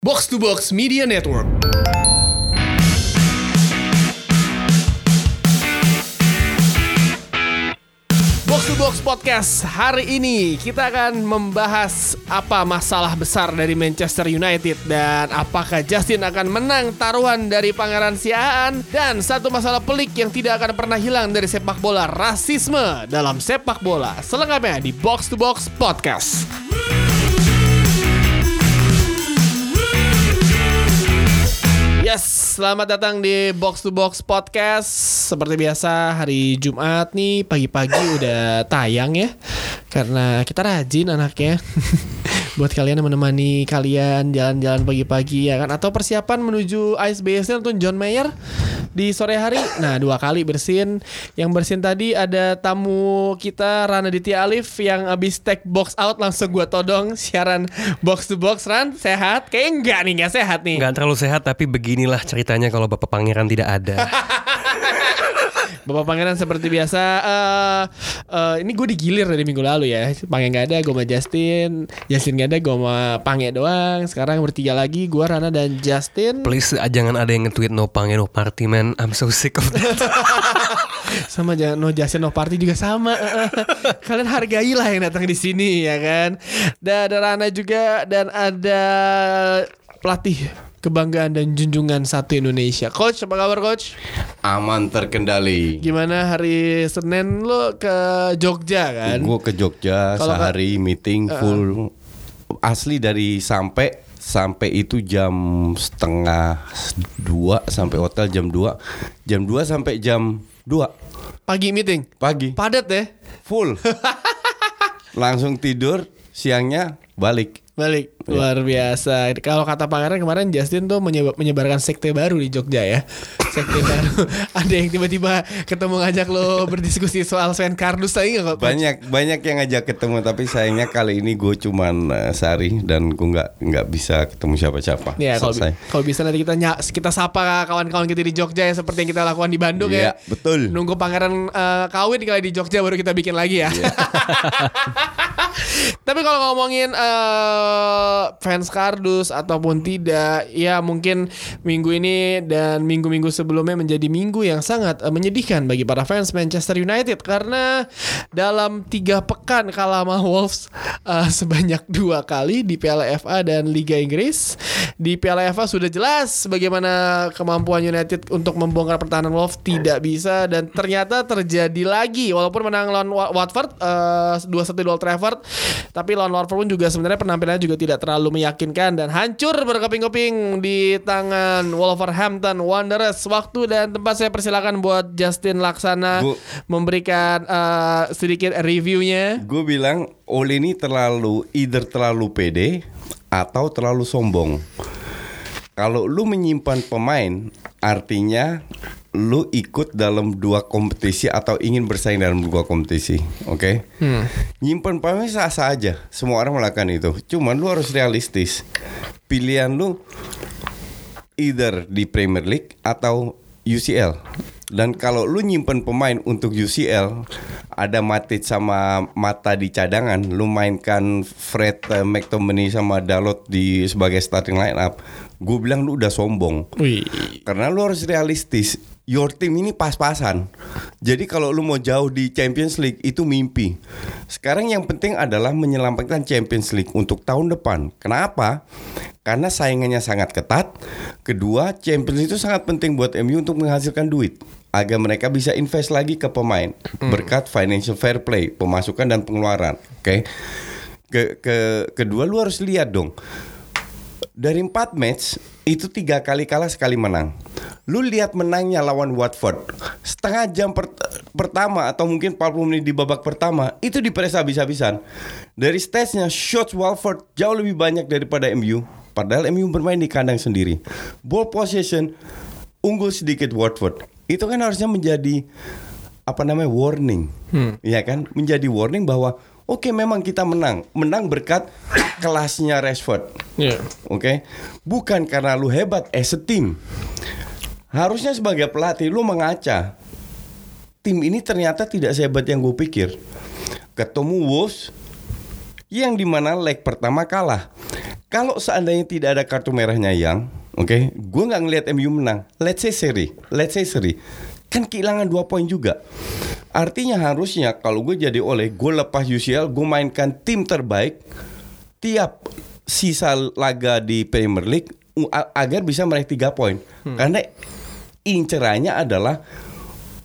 Box to Box Media Network. Box to Box Podcast hari ini kita akan membahas apa masalah besar dari Manchester United dan apakah Justin akan menang taruhan dari Pangeran Siaan dan satu masalah pelik yang tidak akan pernah hilang dari sepak bola rasisme dalam sepak bola selengkapnya di Box to Box Podcast. Yes, selamat datang di Box to Box Podcast. Seperti biasa hari Jumat nih pagi-pagi udah tayang ya. Karena kita rajin anaknya. Buat kalian yang menemani kalian jalan-jalan pagi-pagi ya kan atau persiapan menuju Ice Basin untuk John Mayer di sore hari. Nah, dua kali bersin. Yang bersin tadi ada tamu kita Rana Ditya Alif yang abis take box out langsung gua todong siaran box to box Ran sehat? Kayaknya enggak nih, enggak sehat nih. Nggak terlalu sehat tapi beginilah ceritanya kalau Bapak Pangeran tidak ada. Bapak Pangeran seperti biasa eh eh, Ini gue digilir dari minggu lalu ya. Pange gak ada gue sama Justin. Justin gak ada gue sama Pange doang. Sekarang bertiga lagi Gue Rana dan Justin. Please ah, jangan ada yang nge-tweet no pange no party man. I'm so sick of that. Sama jangan no Justin no party juga sama. Kalian hargailah yang datang di sini ya kan? Dan ada Rana juga Dan ada pelatih kebanggaan dan junjungan satu Indonesia. Coach apa kabar Coach? aman terkendali. Gimana hari Senin lo ke Jogja kan? Gue ke Jogja Kalau ka- sehari meeting full. Asli dari sampai sampai itu jam setengah dua sampai hotel jam 2 jam 2 sampai jam 2 Pagi meeting? Pagi. Padat ya? Full. Langsung tidur siangnya balik. Balik Luar biasa Kalau kata pangeran kemarin Justin tuh menyeba- menyebarkan sekte baru di Jogja ya Sekte baru Ada yang tiba-tiba ketemu ngajak lo berdiskusi soal Sven Kardus tadi nggak kok? banyak banyak yang ngajak ketemu tapi sayangnya kali ini gue cuman eh, sehari dan gue nggak nggak bisa ketemu siapa-siapa Ya kalau kalau bisa nanti kita ny- kita sapa kawan-kawan kita di Jogja ya seperti yang kita lakukan di Bandung ya. Iya, betul. Nunggu pangeran eh, kawin kali di Jogja baru kita bikin lagi ya. Iya. Tapi kalau ngomongin eh, fans kardus ataupun tidak, ya mungkin minggu ini dan minggu-minggu sebelumnya menjadi minggu yang sangat eh, menyedihkan bagi para fans Manchester United karena dalam tiga pekan kalah sama Wolves eh, sebanyak dua kali di Piala FA dan Liga Inggris. Di Piala FA sudah jelas bagaimana kemampuan United untuk membongkar pertahanan Wolves tidak bisa dan ternyata terjadi lagi walaupun menang lawan Wa- Watford eh, 2-1 di Old Trafford tapi lawan Watford pun juga sebenarnya penampilannya juga tidak terlalu meyakinkan dan hancur berkeping-keping di tangan Wolverhampton Wanderers waktu dan tempat saya persilakan buat Justin Laksana Bu- memberikan eh, sedikit reviewnya Gue bilang Ole ini terlalu either terlalu pede atau terlalu sombong. Kalau lu menyimpan pemain, artinya lu ikut dalam dua kompetisi atau ingin bersaing dalam dua kompetisi, oke? Nyimpan pemain sah-sah aja, semua orang melakukan itu. Cuman lu harus realistis. Pilihan lu either di Premier League atau UCL. Dan kalau lu nyimpen pemain untuk UCL, ada Matic sama Mata di cadangan, lu mainkan Fred eh, McTominay sama Dalot di sebagai starting line up, gue bilang lu udah sombong. Wih. Karena lu harus realistis. Your team ini pas-pasan. Jadi kalau lu mau jauh di Champions League itu mimpi. Sekarang yang penting adalah menyelamatkan Champions League untuk tahun depan. Kenapa? Karena saingannya sangat ketat. Kedua, Champions League itu sangat penting buat MU untuk menghasilkan duit agar mereka bisa invest lagi ke pemain berkat financial fair play, pemasukan dan pengeluaran. Oke. Ke, ke kedua lu harus lihat dong dari empat match itu tiga kali kalah sekali menang. Lu lihat menangnya lawan Watford setengah jam per- pertama atau mungkin 40 menit di babak pertama itu diperes habis-habisan. Dari statsnya shots Watford jauh lebih banyak daripada MU. Padahal MU bermain di kandang sendiri. Ball possession unggul sedikit Watford. Itu kan harusnya menjadi apa namanya warning, ya kan? Menjadi warning bahwa oke memang kita menang, menang berkat kelasnya Rashford. Iya. Oke, bukan karena lu hebat as a team. Harusnya sebagai pelatih lu mengaca. Tim ini ternyata tidak sehebat yang gue pikir. Ketemu Wolves yang di mana leg pertama kalah. Kalau seandainya tidak ada kartu merahnya yang, oke, gue nggak ngelihat MU menang. Let's say seri, let's say seri, kan kehilangan dua poin juga. Artinya harusnya kalau gue jadi oleh, gue lepas UCL, gue mainkan tim terbaik tiap sisa laga di Premier League agar bisa meraih tiga poin. Karena incerannya adalah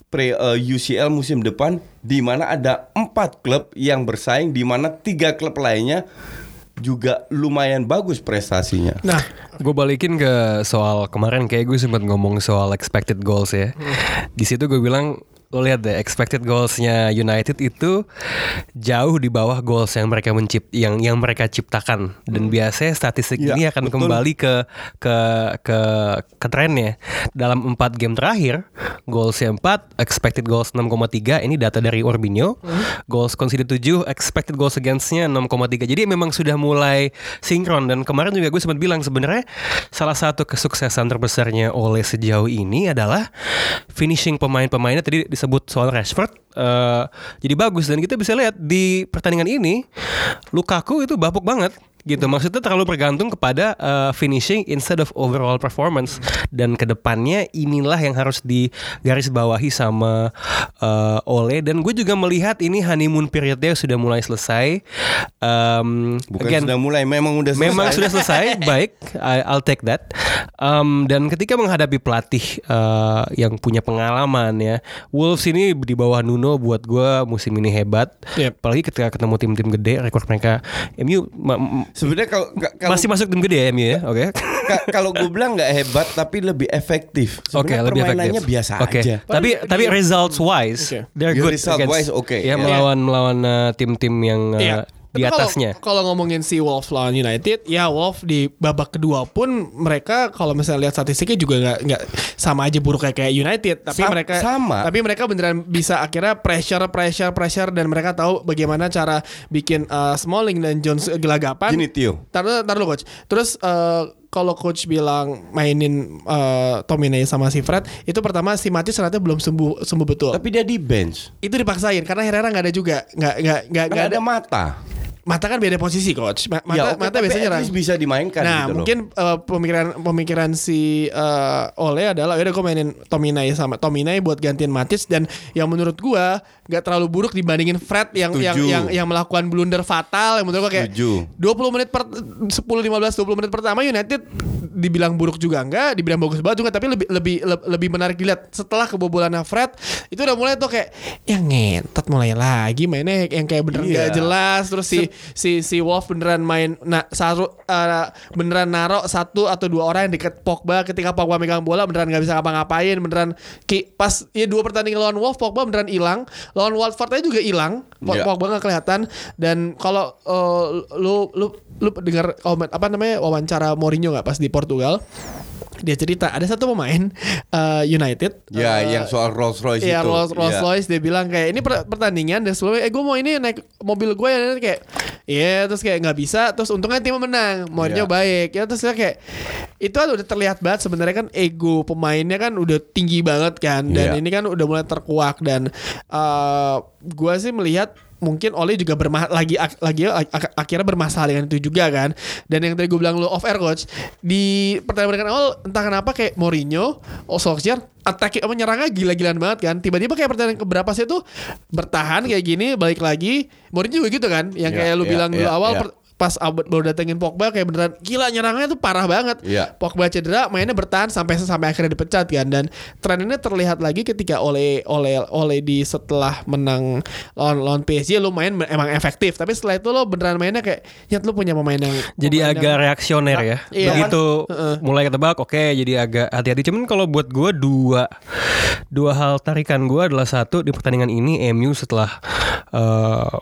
pre eh, UCL musim depan di mana ada empat klub yang bersaing di mana tiga klub lainnya juga lumayan bagus prestasinya. Nah, Gue balikin ke soal kemarin kayak gue sempat ngomong soal expected goals ya. Di situ gue bilang lo lihat deh expected goalsnya United itu jauh di bawah goals yang mereka mencipt yang yang mereka ciptakan. Dan biasanya statistik Ya, ini akan betul. kembali ke ke ke ke trennya. Dalam empat game terakhir goalsnya 4 expected goals 6,3 ini data dari Orbinho goals conceded 7 expected goals against-nya 6,3 jadi memang sudah mulai sinkron. Dan kemarin juga gue sempat bilang sebenarnya salah satu kesuksesan terbesarnya oleh sejauh ini adalah finishing pemain-pemainnya. Tadi disebut soal Rashford eh, jadi bagus. Dan kita bisa lihat di pertandingan ini Lukaku itu bapuk banget gitu maksudnya terlalu bergantung kepada uh, finishing instead of overall performance dan ke depannya inilah yang harus digarisbawahi sama uh, Ole dan gue juga melihat ini honeymoon periodnya sudah mulai selesai um, Bukan again, sudah mulai, memang udah selesai. Memang sudah selesai, baik, I- I'll take that. Um, dan ketika menghadapi pelatih uh, yang punya pengalaman ya, Wolves ini di bawah Nuno buat gue musim ini hebat. Yep. Apalagi ketika ketemu tim-tim gede, rekor mereka MU Sebenarnya kalau ka- kalau masih masuk tim gede ya MU ya, oke? ka- kalau gue bilang nggak hebat tapi lebih efektif. Oke, Sebenarnya lebih permainannya efektif. biasa Oke. aja. Tapi Paling tapi results wise, Oke. they're Yeah, good. result against- wise, oke. Ya Yeah. melawan melawan uh, tim-tim yang uh, Iya. Di Tapi kalau- atasnya. Kalau ngomongin si Wolves lawan United, ya Wolves di babak kedua pun mereka kalau misalnya lihat statistiknya juga nggak nggak sama aja buruk kayak kayak United, tapi Sam- mereka sama. tapi mereka beneran bisa akhirnya pressure pressure pressure dan mereka tahu bagaimana cara bikin uh, Smalling dan Jones gelagapan. Gini Tio, Taruh taruh coach. Terus uh, kalau coach bilang mainin uh, Tominay sama si Fred, itu pertama si Matis ternyata belum sembuh sembuh betul. tapi dia di bench. itu dipaksain karena Herrera nggak ada juga, nggak nggak nggak Nggak nggak ada ada. mata. Mata kan beda posisi coach. Ma- Mata, ya, oke, mata biasanya nyerang. bisa dimainkan Nah gitu loh. mungkin uh, pemikiran pemikiran si uh, Ole adalah udah gue mainin Tominay sama Tominay buat gantiin Matic dan yang menurut gua nggak terlalu buruk dibandingin Fred yang yang Setuju. yang yang melakukan blunder fatal yang menurut gua kayak Setuju. 20 menit per 10 15 20 menit pertama United dibilang buruk juga enggak, dibilang bagus banget juga tapi lebih lebih le- lebih menarik dilihat setelah kebobolannya Fred itu udah mulai tuh kayak yang ngentot mulai lagi mainnya yang kayak bener nggak Iya. jelas terus si si si Wolf beneran main nah satu uh, beneran narok satu atau dua orang yang deket Pogba ketika Pogba megang bola beneran nggak bisa ngapa-ngapain beneran ki, pas ya dua pertandingan lawan Wolf Pogba beneran hilang. Lawan Watford aja juga hilang. Iya. Pogba nggak kelihatan. Dan kalau uh, lu lu lu dengar komen apa namanya wawancara Mourinho nggak pas di Portugal dia cerita ada satu pemain uh, United Ya, uh, yang soal Rolls Royce Iya itu. Rolls, Rolls Iya. Royce dia bilang kayak ini per- pertandingan dan sebelumnya eh gue mau ini naik mobil gue ya kayak iya terus kayak nggak bisa terus untungnya tim menang Mourinho Iya. baik ya terus dia kayak itu kan udah terlihat banget sebenarnya kan ego pemainnya kan udah tinggi banget kan dan Iya. ini kan udah mulai terkuak dan uh, gue sih melihat mungkin Oli juga berma lagi ak- lagi ak- ak- akhirnya bermasalah dengan itu juga kan. Dan yang tadi gue bilang lu off air coach di pertandingan awal entah kenapa kayak Mourinho oh Solskjaer attack apa nyerangnya gila-gilaan banget kan. Tiba-tiba kayak pertandingan keberapa sih tuh bertahan kayak gini balik lagi. Mourinho juga gitu kan yang Iya, kayak lu iya, bilang dulu iya, awal iya. Pas Albert baru datengin Pogba kayak beneran gila nyerangnya tuh parah banget Iya. Pogba cedera mainnya bertahan sampai sampai akhirnya dipecat kan dan tren ini terlihat lagi ketika oleh oleh oleh di setelah menang lawan lawan PSG lu main emang efektif tapi setelah itu lo beneran mainnya kayak nyet lu punya pemain yang Jadi pemain agak yang- reaksioner ya. Iya. Begitu mulai ketebak, oke jadi agak hati-hati. Cuman kalau buat gue dua dua hal tarikan gue adalah satu di pertandingan ini MU setelah eh,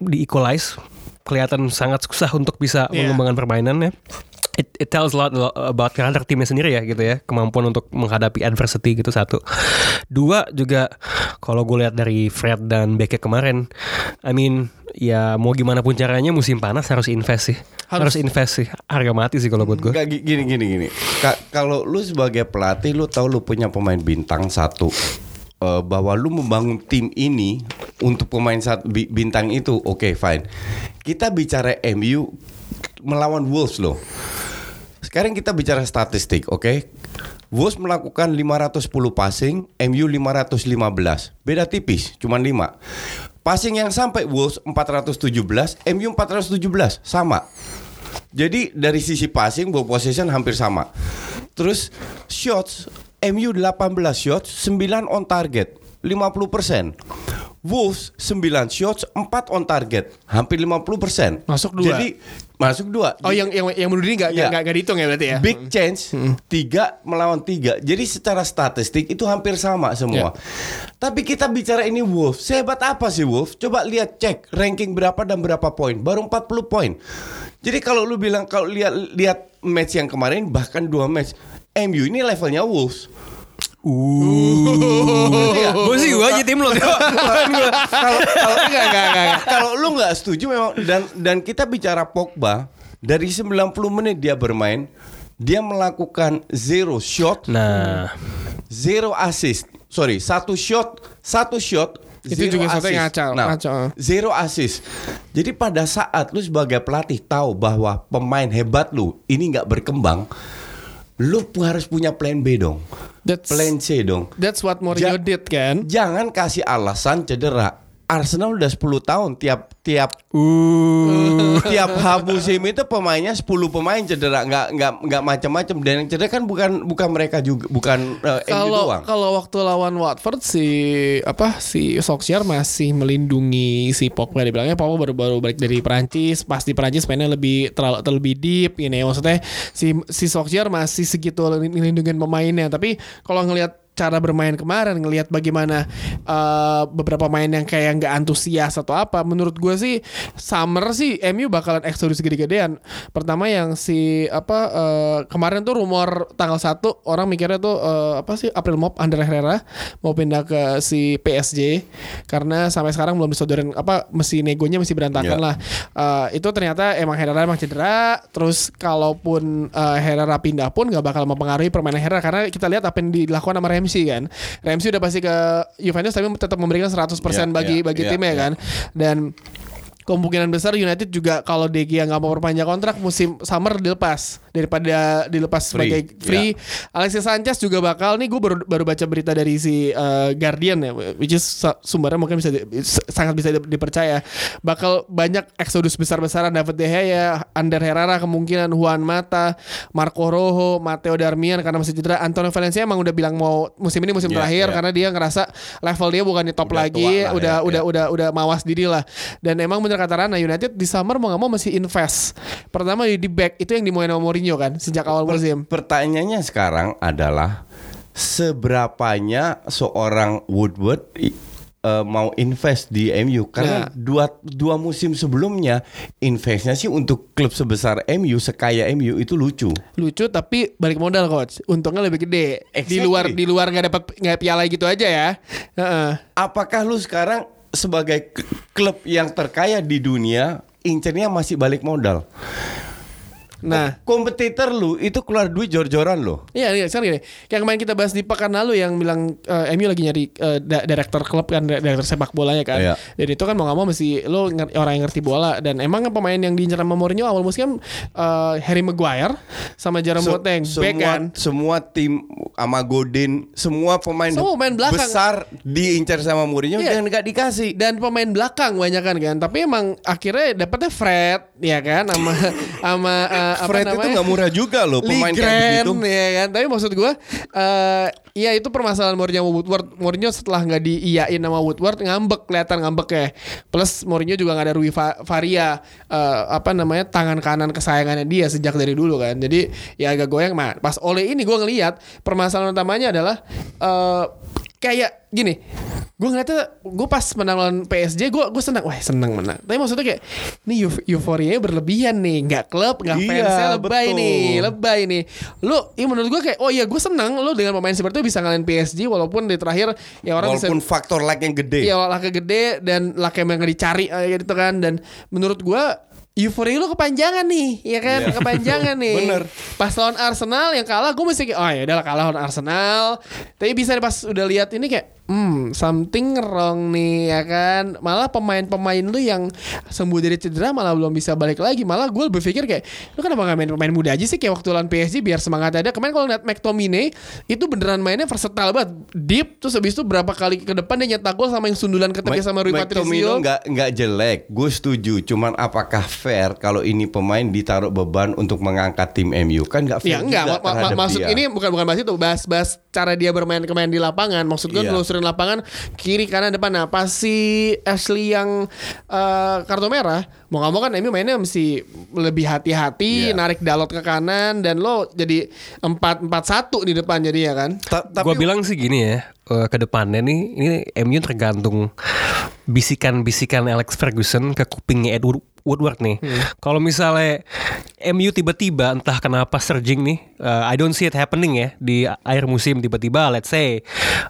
di equalize kelihatan sangat susah untuk bisa Iya. mengembangkan permainannya. It, it tells a lot about karakter timnya sendiri ya gitu ya kemampuan untuk menghadapi adversity gitu satu dua juga kalau gue lihat dari Fred dan Beckett kemarin I mean ya mau gimana pun caranya musim panas harus invest sih harus, Harus. invest sih harga mati sih kalau buat gue gini gini gini. Ka- kalau lu sebagai pelatih lu tahu lu punya pemain bintang satu eh, bahwa lu membangun tim ini untuk pemain bi- bintang itu oke fine. Kita bicara MU melawan Wolves loh. Sekarang kita bicara statistik, oke? Wolves melakukan 510 passing, MU 515. Beda tipis, cuman 5. Passing yang sampai Wolves 417, MU 417, sama. Jadi dari sisi passing ball possession hampir sama. Terus shots MU 18 shots, 9 on target, 50%. Wolves 9 shots, 4 on target, hampir 50%. Masuk dua. Jadi masuk dua. Oh yang yang yang bunuh diri nggak nggak nggak dihitung ya berarti ya? Big change tiga melawan tiga. Jadi secara statistik itu hampir sama semua. Tapi kita bicara ini Wolves, sehebat apa sih Wolves? Coba lihat cek ranking berapa dan berapa poin. Baru 40 poin. Jadi kalau lu bilang kalau lihat lihat match yang kemarin bahkan dua match MU ini levelnya Wolves. Iya. Gue sih gue aja tim lo. kalau kalau enggak, enggak, enggak, enggak. Kalau lu nggak setuju memang dan dan kita bicara Pogba dari 90 menit dia bermain dia melakukan zero shot, Nah, zero assist. Sorry, satu shot, satu shot. Itu zero juga satu ngacau, Nah, ngacau. zero assist. Jadi pada saat lu sebagai pelatih tahu bahwa pemain hebat lu ini nggak berkembang, lu harus punya plan B dong, That's plan C dong. that's what Mourinho Ja- did kan? Jangan kasih alasan cedera. Arsenal udah 10 tahun tiap tiap Uh. tiap musim itu pemainnya 10 pemain cedera nggak nggak nggak macam-macam dan yang cedera kan bukan bukan mereka juga bukan uh, Kalau doang. kalau waktu lawan Watford si apa si Solskjaer masih melindungi si Pogba dibilangnya Pogba baru baru balik dari Perancis pas di Perancis mainnya lebih terlalu terlebih deep ini maksudnya si si Solskjaer masih segitu ngelindungin pemainnya tapi kalau ngelihat cara bermain kemarin ngelihat bagaimana uh, beberapa pemain yang kayak nggak antusias atau apa menurut gue sih summer sih MU bakalan eksodus gede-gedean pertama yang si apa uh, kemarin tuh rumor tanggal 1 orang mikirnya tuh uh, apa sih April Mop Ander Herrera mau pindah ke si PSG karena sampai sekarang belum disodorin apa mesti negonya masih berantakan Ya. lah Uh, itu ternyata emang Herrera emang cedera terus kalaupun uh, Herrera pindah pun nggak bakal mempengaruhi permainan Herrera karena kita lihat apa yang dilakukan sama Ramsey kan Ramsey udah pasti ke Juventus tapi tetap memberikan 100% Ya, bagi ya, bagi ya, timnya ya. kan dan kemungkinan besar United juga kalau De Gea nggak mau perpanjang kontrak musim summer dilepas daripada dilepas Free, sebagai free. Alexis Sanchez juga bakal nih gue baru baru baca berita dari si uh, Guardian ya which is sumbernya mungkin bisa di- sangat bisa di- dipercaya bakal banyak eksodus besar-besaran David De Gea, Ander Herrera kemungkinan Juan Mata, Marco Rojo, Matteo Darmian karena masih cedera. Antonio Valencia emang udah bilang mau musim ini musim Ya, terakhir ya. karena dia ngerasa level dia bukan di top Udah lagi, udah ya, udah ya. udah udah mawas diri lah. Dan emang bener kata Rana United di summer mau nggak mau masih invest. Pertama di back itu yang dimulai sama Mourinho kan sejak awal musim. Pertanyaannya sekarang adalah seberapanya seorang Woodward eh, mau invest di MU karena Nah. dua dua musim sebelumnya investnya sih untuk klub sebesar MU sekaya MU itu lucu. Lucu tapi balik modal coach. Untungnya lebih gede. Di Exactly. luar di luar nggak dapat nggak piala gitu aja ya. Heeh. Apakah lu sekarang sebagai klub yang terkaya di dunia incernya masih balik modal? Nah, Kompetitor lu itu keluar duit jor-joran loh. Iya, iya, sekarang gini. Kayak kemarin kita bahas di pekan lalu yang bilang eh, MU lagi nyari da- direktur klub kan, direktur sepak bolanya kan. Iya. Dan itu kan mau nggak mau mesti lo orang yang ngerti bola dan emang pemain yang diincar sama Mourinho awal musim eh, Harry Maguire sama Jerome Boateng, back semua kan. semua tim sama Godin, semua pemain, Semua pemain belakang. besar diincar sama Mourinho Iya. dan nggak dikasih. dan pemain belakang banyak kan kan tapi emang akhirnya dapetnya Fred ya kan sama sama eh, apa Fred itu namanya? nggak murah juga loh pemain kayak Ligren, begitu. ya kan? Tapi maksud gue eh ya itu permasalahan Mourinho sama Woodward. Mourinho setelah nggak diiyain sama Woodward ngambek kelihatan ngambek ya. Plus Mourinho juga nggak ada Rui Faria eh, apa namanya tangan kanan kesayangannya dia sejak dari dulu kan. Jadi ya agak goyang. Mah pas oleh ini gue ngelihat permasalahan utamanya adalah eh kayak gini gue ngeliatnya gue pas menang lawan PSG gue gue senang. Wah senang menang. Tapi maksudnya kayak ini euf euforianya berlebihan nih. Nggak klub nggak Iya, fansnya lebay betul. nih lebay nih. Lu ya menurut gue kayak oh iya gue senang lu dengan pemain seperti itu bisa ngalahin PSG walaupun di terakhir ya orang bisa Walaupun faktor lag yang gede. Iya laka gede dan laka yang nggak dicari eh, gitu kan. Dan menurut gua euforia lu kepanjangan nih, ya kan? Iya. Kepanjangan nih. Bener. Pas lawan Arsenal yang kalah gue mesti kayak oh ya udah kalah lawan Arsenal. Tapi bisa pas udah lihat ini kayak hmm something wrong nih ya kan malah pemain-pemain lu yang sembuh dari cedera malah belum bisa balik lagi malah gue berpikir kayak lu kenapa gak main pemain muda aja sih kayak waktu lawan PSG biar semangat ada kemarin kalau lihat McTominay itu beneran mainnya versatile banget deep terus habis itu berapa kali ke depan dia nyetak gol sama yang sundulan ke tepi sama Rui Patricio nggak nggak jelek, gue setuju. Cuman apakah fair kalau ini pemain ditaruh beban untuk mengangkat tim MU? Kan nggak Ya fair enggak, juga ma- ma- maksud dia. ini bukan bukan bahas itu, bahas-bahas cara dia bermain kemain di lapangan. Maksud gue Iya. Nelusurin lapangan kiri kanan depan. Nah, pas si Ashley yang eh, kartu merah, mau nggak mau kan MU mainnya mesti lebih hati-hati, Iya. narik Dalot ke kanan dan lo jadi 4-4-1 di depan jadi ya kan. Ta- tapi Gue bilang sih gini ya, eh, ke depannya nih, ini MU tergantung bisikan-bisikan Alex Ferguson ke kupingnya Edward Woodward nih. Kalau misalnya MU tiba-tiba entah kenapa surging nih, eh, I don't see it happening ya di akhir musim tiba-tiba, let's say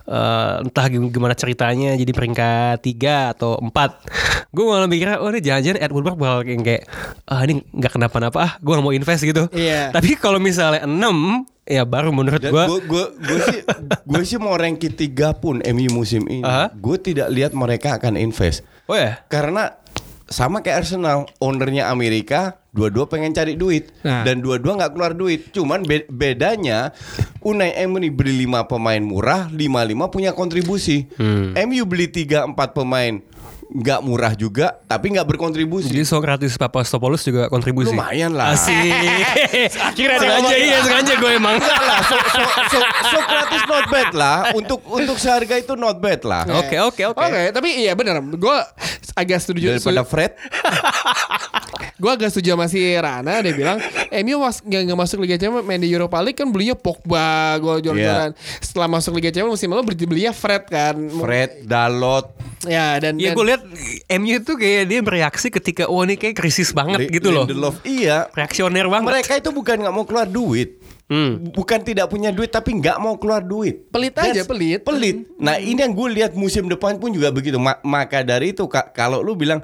eh, entah gim- gimana ceritanya jadi peringkat 3 atau 4 Gue malah mikirnya, oh ini jangan-jangan Ed Woodward bakal kayak, ah ini nggak kenapa-napa ah, gue mau invest gitu. Iya. Tapi kalau misalnya 6 ya baru menurut gue gue gue gue sih gue sih mau ranking tiga pun MU musim ini. Aha. Gue tidak lihat mereka akan invest Oh ya. karena sama kayak Arsenal, ownernya Amerika, dua-dua pengen cari duit Nah. dan dua-dua nggak keluar duit. Cuman be- bedanya Unai Emery beli lima pemain murah, lima lima punya kontribusi. MU beli tiga empat pemain nggak murah juga, tapi nggak berkontribusi. Jadi Socrates Papastopoulos juga kontribusi. Lumayan lah. Asik. Akhirnya sengaja iya sengaja gue emang. Enggak lah, so, so, so, Socrates not bad lah. Untuk untuk seharga itu not bad lah. Oke oke oke. Oke, tapi iya benar. Gue agak setuju. Daripada Fred, Gue agak setuju sama si Rana dia bilang MU mas nggak nggak masuk Liga Champions main di Europa League kan belinya Pogba gol jualan setelah masuk Liga Champions musim lalu beli belinya Fred kan Fred, Dalot, ya dan dan- gue lihat MU tuh kayak dia bereaksi ketika wah ini kayak krisis banget gitu loh. Iya. Reaksioner banget. Mereka itu bukan nggak mau keluar duit. Hmm. Bukan tidak punya duit tapi nggak mau keluar duit. Pelit aja, pelit. Pelit. Nah ini yang gue lihat musim depan pun juga begitu. Ma- maka dari itu Kak, kalau lu bilang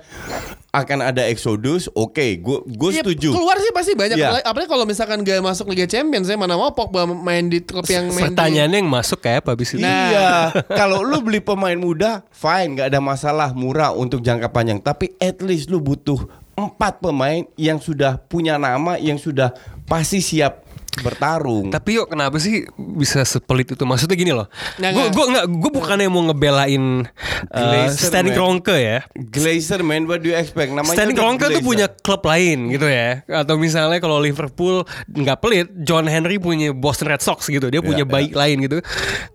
akan ada exodus, oke, gue gue Iya, setuju. Keluar sih pasti banyak. Iya. Apalagi- Apalagi kalau misalkan gak masuk Liga Champions, saya mana mau Pogba main di klub yang main di- Pertanyaannya yang masuk kayak apa abis itu? Nah. Iya, kalau lu beli pemain muda, fine, nggak ada masalah, murah untuk jangka panjang. Tapi at least lu butuh empat pemain yang sudah punya nama, yang sudah pasti siap bertarung. Tapi yuk kenapa sih bisa sepelit itu? Maksudnya gini loh. Gue gue nggak gue bukannya mau ngebelain uh, Stanley. Kroenke ya. Glazer man, what do you expect? Namanya Stanley udah Kroenke tuh punya klub lain gitu ya. Atau misalnya kalau Liverpool nggak pelit, John Henry punya Boston Red Sox gitu. Dia punya Iya, baik lain gitu.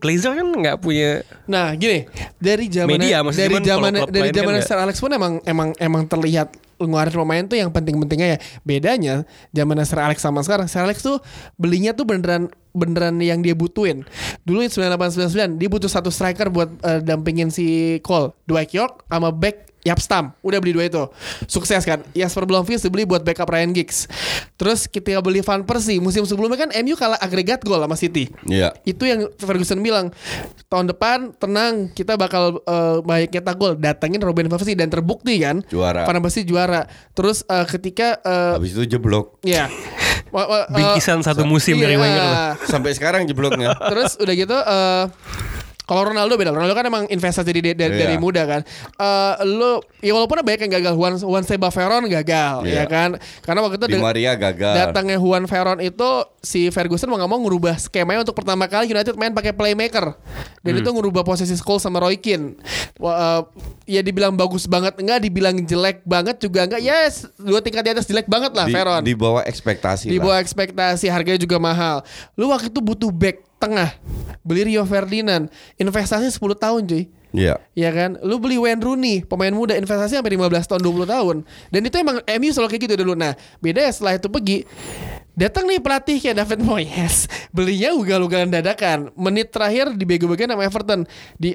Glazer kan nggak punya Nah, gini, dari zaman dari zaman dari kan zaman. Sir Alex pun emang emang emang terlihat ngeluarin pemain tuh yang penting-pentingnya ya. Bedanya zaman Sir Alex sama sekarang, Sir Alex tuh belinya tuh beneran beneran yang dia butuhin. Dulu 9899 dia butuh satu striker buat eh, dampingin si Cole, Dwight York sama back Yapstam udah beli dua itu sukses kan Jasper Blomqvist dibeli buat backup Ryan Giggs terus kita beli Van Persie musim sebelumnya kan MU kalah agregat gol sama City Iya. itu yang Ferguson bilang tahun depan tenang kita bakal eh, banyak nyetak gol datangin Robin van Persie dan terbukti kan Juara. Van Persie juara terus eh, ketika eh, Habis itu jeblok. ya wa- eh, bingkisan satu musim iya, dari Wenger. Sampai sekarang jebloknya. terus udah gitu eh kalau Ronaldo beda, Ronaldo kan emang investasi dari dari, dari Iya. muda kan. Eh lu ya walaupun banyak yang gagal, Juan Juan Seba Veron gagal ya Iya. kan. Karena waktu itu Di Maria gagal. datangnya Juan Veron itu si Ferguson mau nggak mau ngubah skemanya untuk pertama kali United main pakai playmaker dan itu ngubah posisi Scholes sama Roy Keane. Wah, eh, ya dibilang bagus banget enggak, dibilang jelek banget juga enggak. Yes, dua tingkat di atas jelek banget lah di, Veron. di bawah ekspektasi Di bawah ekspektasi harganya juga mahal. Lu waktu itu butuh back tengah. Beli Rio Ferdinand, investasi 10 tahun cuy. Iya. Ya kan, lu beli Wayne Rooney, pemain muda investasi sampai 15 tahun 20 tahun. Dan itu emang MU selalu kayak gitu dulu. Nah, beda ya setelah itu pergi Datang nih pelatih kayak David Moyes Belinya ugal-ugalan dadakan Menit terakhir dibego-begoin sama Everton Di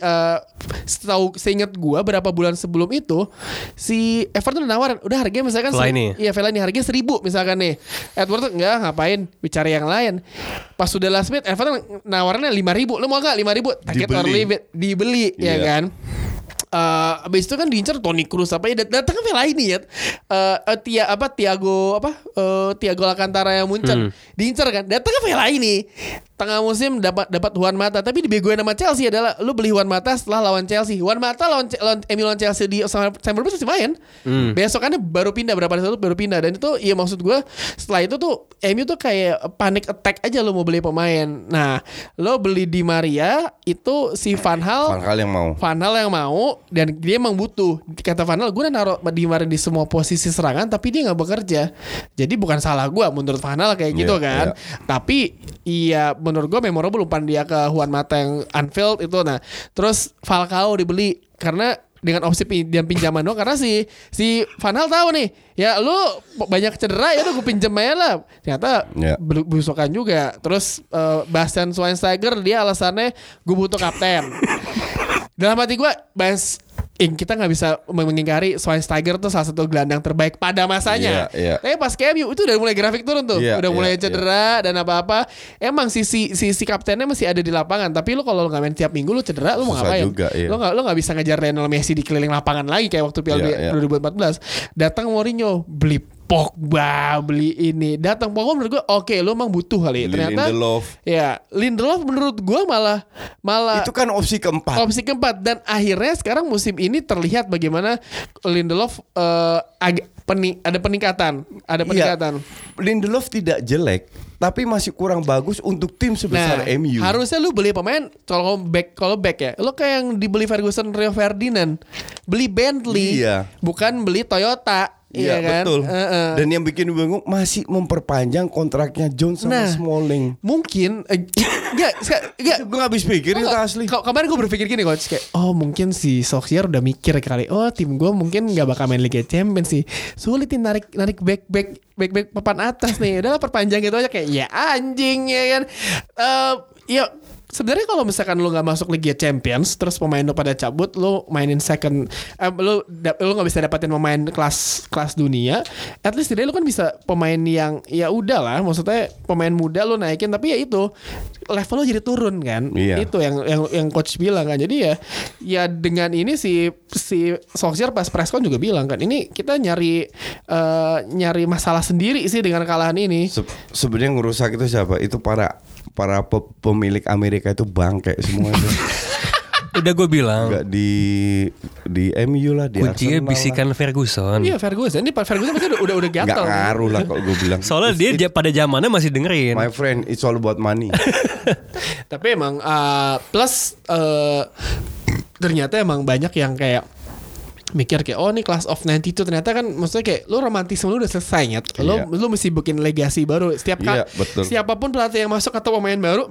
setahu seingat gua berapa bulan sebelum itu Si Everton nawarin Udah harganya misalkan Fellaini. Iya Fellaini harganya seribu misalkan nih Edward enggak ngapain Bicara yang lain Pas sudah last minute Everton nawarinnya lima ribu Lu mau gak lima ribu Take it or Dibeli. leave it. Dibeli ya Iya. kan Eh abis itu kan diincar Toni Kroos apa ya dat- datang kan Fellaini ya Eh eh, Tia apa Tiago apa eh, Tiago Alcantara yang muncul. Diincar kan datang kan Fellaini tengah musim dapat dapat Juan Mata tapi dibegoin sama Chelsea adalah lu beli Juan Mata setelah lawan Chelsea. Juan Mata lawan, lawan MU lawan Chelsea di Stamford Bridge masih main. Hmm. Besokannya baru pindah berapa hari baru pindah dan itu ya maksud gue setelah itu tuh MU tuh kayak panic attack aja lu mau beli pemain. Nah, lo beli di Maria itu si Van Hal Van Gaal yang mau. Van Hal yang mau dan dia emang butuh kata Van Hal gue udah naruh di Maria di semua posisi serangan tapi dia nggak bekerja jadi bukan salah gue menurut Van Hal kayak gitu Iya, kan tapi iya menurut gue memorable umpan dia ke Juan Mata yang Anfield itu. Nah terus Falcao dibeli karena dengan opsi pinjam pinjaman doang. Karena si si Van Hal tahu nih ya lu banyak cedera ya udah gue pinjem aja lah. Ternyata Ya. ber- berusakan juga. Terus eh, Bastian Schweinsteiger dia alasannya gue butuh kapten. Dalam hati gue Bas kita nggak bisa mengingkari Schweinsteiger tuh salah satu gelandang terbaik pada masanya. Iya, iya. Tapi pas ke MU itu udah mulai grafik turun tuh, Iya, udah mulai iya, cedera dan apa-apa. Emang si si si, si kaptennya masih ada di lapangan, tapi lu kalau lu nggak main tiap minggu lu cedera, lu mau Susah ngapain? juga, iya. Lu nggak lu nggak bisa ngejar Lionel Messi di keliling lapangan lagi kayak waktu Piala Iya, iya. 2014. Datang Mourinho beli Pogba, beli ini. Datang Pogba menurut gue oke, lu emang butuh kali. Beli Ternyata Lindelof. Ya, Lindelof menurut gue malah malah Itu kan opsi keempat. opsi keempat dan akhirnya sekarang musim ini terlihat bagaimana Lindelof eh, agak peni- ada peningkatan, ada Iya. peningkatan. Lindelof tidak jelek, tapi masih kurang bagus untuk tim sebesar Nah, MU. harusnya lu beli pemain kalau back kalau back ya. Lu kayak yang dibeli Ferguson Rio Ferdinand. Beli Bentley, Iya. bukan beli Toyota. Iya, kan? betul. Heeh. Dan yang bikin bingung masih memperpanjang kontraknya John sama Nah. Smalling. mungkin eh, enggak enggak Gue gak habis pikir itu asli. Kok kemarin gue berpikir gini coach kayak oh mungkin si Solskjaer udah mikir kali oh tim gue mungkin nggak bakal main Liga Champions sih sulit nih narik narik back back back back papan atas nih udahlah perpanjang gitu aja kayak ya anjing ya kan Eh ya sebenarnya kalau misalkan lu nggak masuk Liga Champions terus pemain lu pada cabut lu mainin second eh, lu lu nggak bisa dapatin pemain kelas kelas dunia at least setidaknya lu kan bisa pemain yang ya udah lah maksudnya pemain muda lu naikin tapi ya itu level lu jadi turun kan Iya. itu yang yang yang coach bilang kan jadi ya ya dengan ini si si Solskjaer pas press con juga bilang kan ini kita nyari eh, nyari masalah sendiri sih dengan kekalahan ini Se- Sebenarnya ngerusak itu siapa? Itu para para pe- pemilik Amerika itu bangke semua itu. Udah gue bilang Enggak di di MU lah di kuncinya Arsenal bisikan Ferguson. Iya Ferguson ini Pak Ferguson pasti udah udah lah. Gatel. ngaruh lah kalau gue bilang. Soalnya dia dia pada zamannya masih dengerin. My friend, it's all about money. Tapi emang uh, plus uh, ternyata emang banyak yang kayak mikir kayak oh ini class of 92 ternyata kan maksudnya kayak lu romantisme lu udah selesai nyet. Lu Iya. lu mesti bikin legasi baru setiap kali Iya, betul. siapa pun pelatih yang masuk atau pemain baru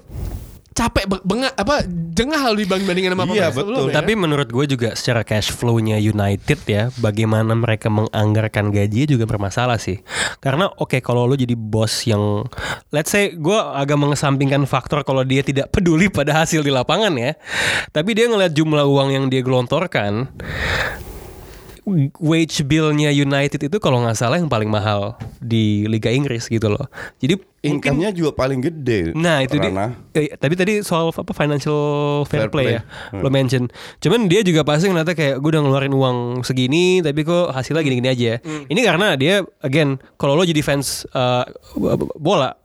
capek be- bengak apa jengah lu dibanding bandingin sama Iya, pemain betul. sebelumnya. Tapi menurut gue juga secara cash flow-nya United ya, bagaimana mereka menganggarkan gaji juga bermasalah sih. Karena oke kalau lo jadi bos yang, let's say gue agak mengesampingkan faktor kalau dia tidak peduli pada hasil di lapangan ya, tapi dia ngeliat jumlah uang yang dia gelontorkan, wage bill-nya United itu kalau nggak salah yang paling mahal di Liga Inggris gitu loh. Jadi Income-nya juga paling gede. Nah itu dia. Eh, tapi tadi soal apa financial fair, Fair play, play. ya, lo mention. Cuman dia juga pasti ngeliatnya kayak gue udah ngeluarin uang segini, tapi kok hasilnya gini-gini aja. Ini karena dia, again, kalau lo jadi fans uh, bola,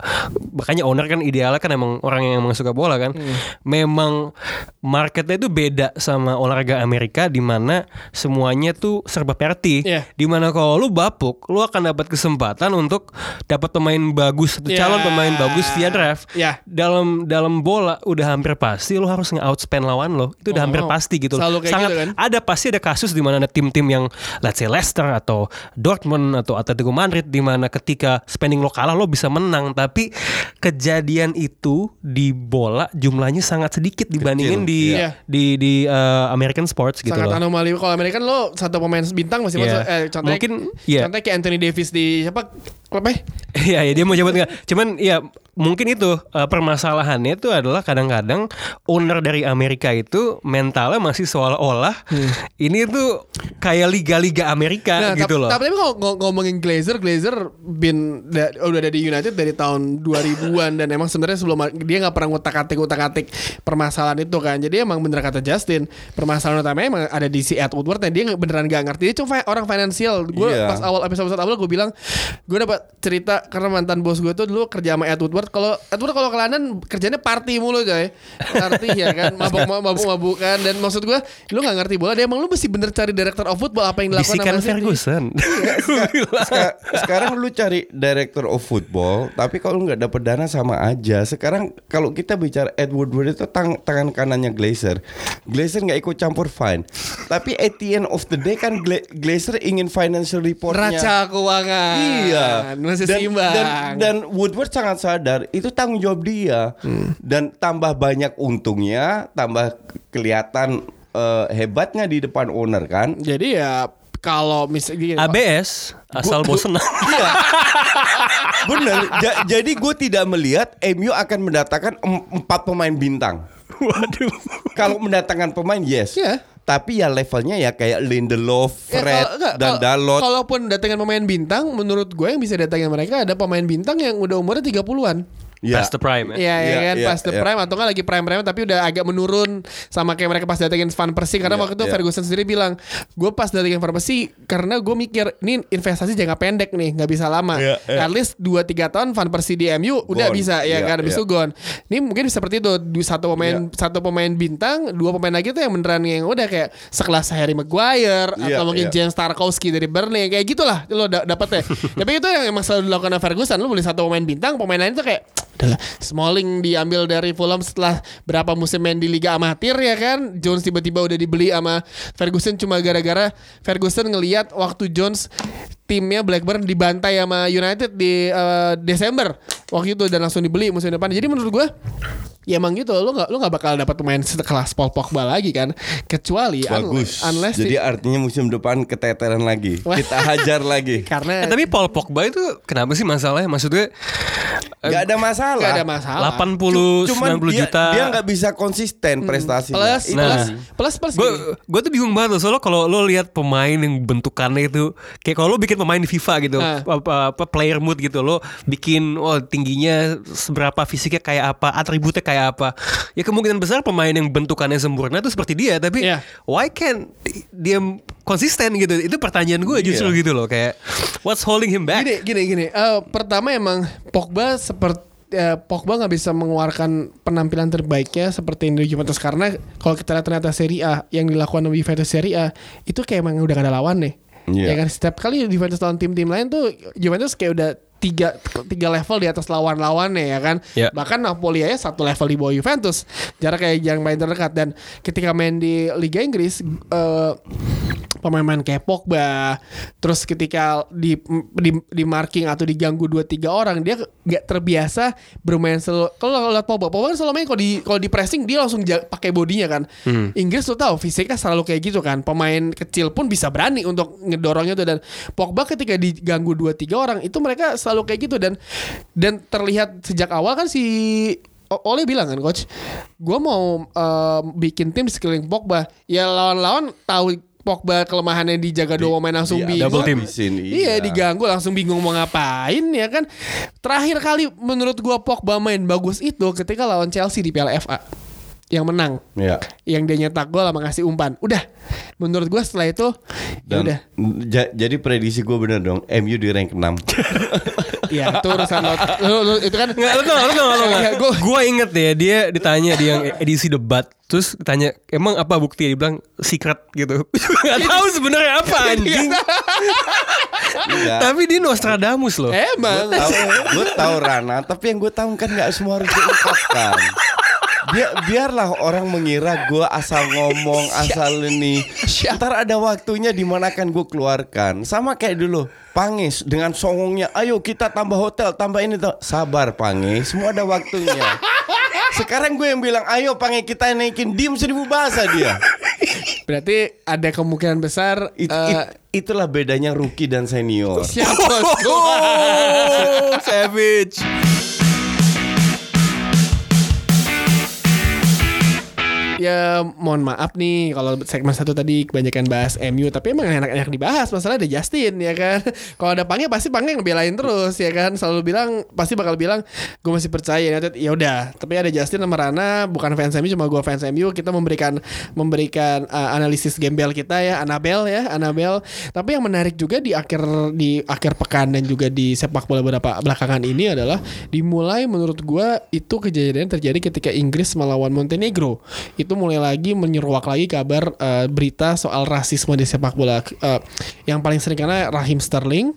makanya owner kan idealnya kan emang orang yang emang suka bola kan. Memang marketnya itu beda sama olahraga Amerika, di mana semuanya tuh serba party. Iya. Di mana kalau lu bapuk, lu akan dapat kesempatan untuk dapat pemain bagus atau Iya. Calon pemain bagus via draft. Iya. Dalam dalam bola udah hampir pasti lu harus nge-outspend lawan lo. Itu udah Oh, hampir pasti gitu. selalu kayak Sangat gitu kan? ada pasti ada kasus di mana ada tim-tim yang let's say Leicester atau Dortmund atau Atletico Madrid di mana ketika spending lo kalah lo bisa menang, tapi kejadian itu di bola jumlahnya sangat sedikit dibandingin di iya. di di uh, American sports gitu sangat loh. anomali kalau Amerika kan lo satu pemain bintang masih Iya. masuk eh, contohnya Mungkin, iya. contohnya kayak Anthony Davis di siapa klubnya Iya, iya dia mau jawab nggak? Cuman ya mungkin itu uh, permasalahannya itu adalah kadang-kadang owner dari Amerika itu mentalnya masih seolah-olah ini tuh kayak liga-liga Amerika gitu tap- loh. Tapi, tapi kalau ng- ngomongin Glazer, Glazer bin da- udah ada di United dari tahun 2000-an dan emang sebenarnya sebelum dia nggak pernah ngutak-atik ngutak-atik permasalahan itu kan. Jadi emang bener kata Justin, permasalahan utamanya emang ada di si Ed Woodward dan dia beneran gak ngerti. Dia cuma orang finansial. Gue Iya. pas awal episode awal gue bilang gue dapat cerita karena mantan bos gue tuh dulu kerja sama Ed Woodward. Kalau Ed Woodward kalau ke London kerjanya party mulu coy. Party ya kan, mabuk mabuk mabukan dan maksud gua lu nggak ngerti bola, dia emang lu mesti bener cari director of football apa yang dilakukan Bisikan sama. Ferguson. Seka- sekarang lu cari director of football, tapi kalau nggak dapet dana sama aja. Sekarang kalau kita bicara Ed Woodward itu tang- tangan kanannya Glazer, Glazer nggak ikut campur fine. Tapi at the end of the day kan Gla- Glazer ingin financial reportnya. Neraca keuangan. Iya, Masih dan, seimbang. dan, dan Woodward sangat sadar itu tanggung jawab dia. Hmm. Dan tambah banyak untungnya, tambah kelihatan eh, hebatnya di depan owner kan. Jadi ya kalau misalnya ABS asal bosen. Iya. Bener. Ja- jadi gue tidak melihat MU akan mendatangkan em- empat pemain bintang. Waduh. Kalau mendatangkan pemain yes. Iya. Tapi ya levelnya ya kayak Lindelof, Ya, Fred, kalau- enggak, dan kalau- Dalot. Kalaupun datangin pemain bintang, menurut gue yang bisa datangin mereka ada pemain bintang yang udah umurnya 30-an. Ya. Past the prime ya. Iya ya Iya, kan iya, pas the iya. prime atau enggak lagi prime prime tapi udah agak menurun sama kayak mereka pas datengin Van Persie karena Iya, waktu itu iya. Ferguson sendiri bilang gue pas datengin Van Persie karena gue mikir ini investasi jangka pendek nih nggak bisa lama Iya, iya. at least 2-3 tahun Van Persie di MU udah Gone. bisa ya Iya, kan habis itu gone ini mungkin seperti itu satu pemain Iya. satu pemain bintang dua pemain lagi tuh yang beneran yang udah kayak sekelas Harry Maguire Iya, atau mungkin iya. James Tarkowski dari Burnley kayak gitulah lo da dapetnya tapi itu yang emang selalu dilakukan sama Ferguson lo beli satu pemain bintang pemain lain tuh kayak adalah Smalling diambil dari Fulham setelah berapa musim main di Liga Amatir ya kan? Jones tiba-tiba udah dibeli sama Ferguson. Cuma gara-gara Ferguson ngelihat waktu Jones timnya Blackburn dibantai sama United di eh, Desember. Waktu itu dan langsung dibeli musim depan. Jadi menurut gua ya emang gitu lo nggak lo nggak bakal dapat pemain sekelas Paul Pogba lagi kan kecuali un- Bagus. unless Jadi artinya musim depan keteteran lagi. Kita hajar lagi. karena Eh, tapi Paul Pogba itu kenapa sih masalahnya? Maksudnya eh, Gak ada masalah. nggak ada masalah 80 Cuman 90 dia, juta. Dia nggak bisa konsisten prestasinya. plus Itu- plus plus plus Gue gue tuh bingung banget loh soalnya kalau lo lihat pemain yang bentukannya itu kayak kalau lo bikin pemain di FIFA gitu Ah. apa, apa player mood gitu lo bikin oh tingginya seberapa fisiknya kayak apa atributnya kayak apa ya kemungkinan besar pemain yang bentukannya sempurna itu seperti dia tapi Iya. why can't dia konsisten gitu itu pertanyaan gue justru Iya. gitu loh kayak what's holding him back Gini, gini, gini. Eh, pertama emang Pogba seperti eh, Pogba nggak bisa mengeluarkan penampilan terbaiknya seperti di Juventus karena kalau kita lihat ternyata Serie A yang dilakukan di Juventus Serie A itu kayak emang udah gak ada lawan nih. Ya Iya. kan setiap kali Juventus lawan tim-tim lain tuh Juventus kayak udah tiga tiga level di atas lawan-lawannya ya kan. Ya. Bahkan Napoli aja satu level di bawah Juventus. Jarak kayak yang main terdekat dan ketika main di Liga Inggris eh, pemain-pemain kayak Pogba terus ketika di di, di marking atau diganggu dua tiga orang dia nggak terbiasa bermain selalu kalau lihat Pogba Pogba kan selalu main kalau di kalau di pressing dia langsung pakai bodinya kan. Inggris tuh tahu fisiknya selalu kayak gitu kan. Pemain kecil pun bisa berani untuk ngedorongnya tuh. Dan Pogba ketika diganggu dua tiga orang itu mereka selalu kayak gitu. Dan dan terlihat sejak awal kan si O- Oleh bilang kan coach, gue mau eh, bikin tim sekeliling Pogba. Ya lawan-lawan tahu Pogba kelemahannya dijaga dua pemain langsung Iya, bingung. double team. Iya diganggu langsung bingung mau ngapain ya kan. Terakhir kali menurut gue Pogba main bagus itu ketika lawan Chelsea di Piala FA yang menang. Ya. Yang dia nyetak gol sama ngasih umpan. Udah. Menurut gue setelah itu ya Dan udah. ja- jadi prediksi gue bener dong. MU di rank 6. Iya, itu urusan lo. Lu- lu- itu kan Nggak, lu tau, lu tau, lu Iya, gua- Gue inget ya dia ditanya di yang edisi debat Terus ditanya emang apa bukti Dia bilang secret gitu Gak tahu sebenarnya apa anjing Enggak. Tapi dia Nostradamus loh emang tahu gue tahu Rana tapi yang gue tahu kan nggak semua harus diungkapkan Biar, biarlah orang mengira gue asal ngomong asal ini. Ntar ada waktunya di mana akan gue keluarkan. Sama kayak dulu Pangis dengan songongnya ayo kita tambah hotel tambah ini tuh. Sabar Pangis. Semua ada waktunya. Sekarang gue yang bilang ayo Pangis kita naikin diem seribu bahasa dia. Berarti ada kemungkinan besar It- eh, it- itulah bedanya rookie dan senior. Siap bosku. Oh, savage ya mohon maaf nih kalau segmen satu tadi kebanyakan bahas MU, tapi emang enak-enak dibahas. Masalah ada Justin ya kan. Kalau ada Pangnya pasti Pangnya ngebelain terus ya kan. Selalu bilang pasti bakal bilang gue masih percaya United. Ya udah, tapi ada Justin sama Rana bukan fans MU cuma gue fans MU. Kita memberikan memberikan uh, analisis gembel kita ya, Anabel ya, Anabel. Tapi yang menarik juga di akhir di akhir pekan dan juga di sepak bola beberapa belakangan ini adalah dimulai menurut gua itu kejadian terjadi ketika Inggris melawan Montenegro. Itu mulai lagi menyeruak lagi kabar eh, berita soal rasisme di sepak bola. Eh, yang paling sering karena Rahim Sterling